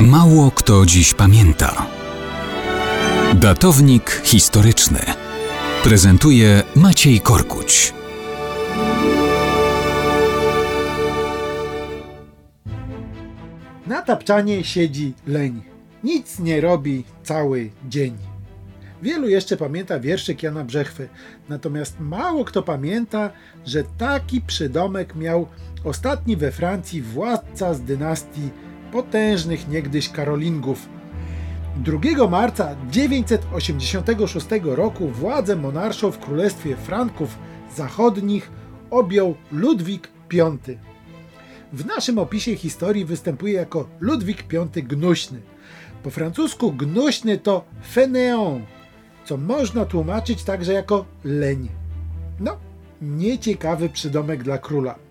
Mało kto dziś pamięta. Datownik historyczny prezentuje Maciej Korkuć. Na tapczanie siedzi leń. Nic nie robi cały dzień. Wielu jeszcze pamięta wierszyk Jana Brzechwy, natomiast mało kto pamięta, że taki przydomek miał ostatni we Francji władca z dynastii potężnych niegdyś Karolingów. 2 marca 986 roku władzę monarszą w Królestwie Franków Zachodnich objął Ludwik V. W naszym opisie historii występuje jako Ludwik V Gnuśny. Po francusku gnuśny to fainéant, co można tłumaczyć także jako leń. No, nieciekawy przydomek dla króla.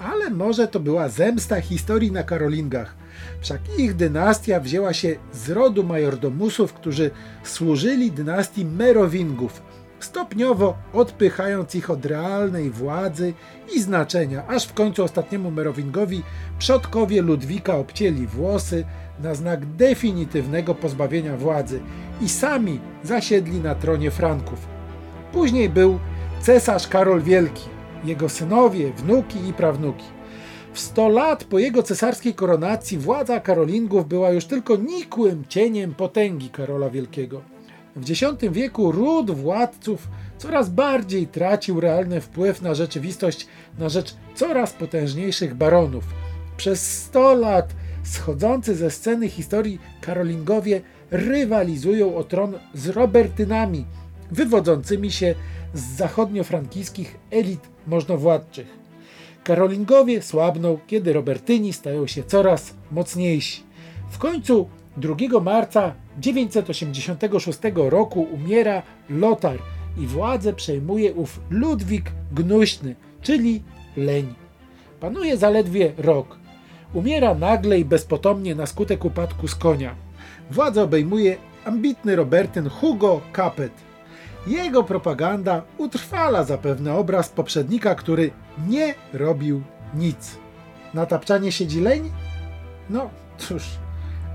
Ale może to była zemsta historii na Karolingach. Wszak ich dynastia wzięła się z rodu majordomusów, którzy służyli dynastii Merowingów, stopniowo odpychając ich od realnej władzy i znaczenia, aż w końcu ostatniemu Merowingowi przodkowie Ludwika obcięli włosy na znak definitywnego pozbawienia władzy i sami zasiedli na tronie Franków. Później był cesarz Karol Wielki, jego synowie, wnuki i prawnuki. W 100 lat po jego cesarskiej koronacji władza Karolingów była już tylko nikłym cieniem potęgi Karola Wielkiego. W X wieku ród władców coraz bardziej tracił realny wpływ na rzeczywistość na rzecz coraz potężniejszych baronów. Przez 100 lat schodzący ze sceny historii Karolingowie rywalizują o tron z Robertynami, wywodzącymi się z zachodniofrankijskich elit możnowładczych. Karolingowie słabną, kiedy Robertyni stają się coraz mocniejsi. W końcu 2 marca 986 roku umiera Lotar i władzę przejmuje ów Ludwik Gnuśny, czyli Leń. Panuje zaledwie rok. Umiera nagle i bezpotomnie na skutek upadku z konia. Władzę obejmuje ambitny Robertyn Hugo Capet. Jego propaganda utrwala zapewne obraz poprzednika, który nie robił nic. Na tapczanie siedzi leń? No cóż,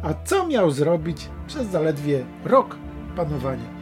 a co miał zrobić przez zaledwie rok panowania?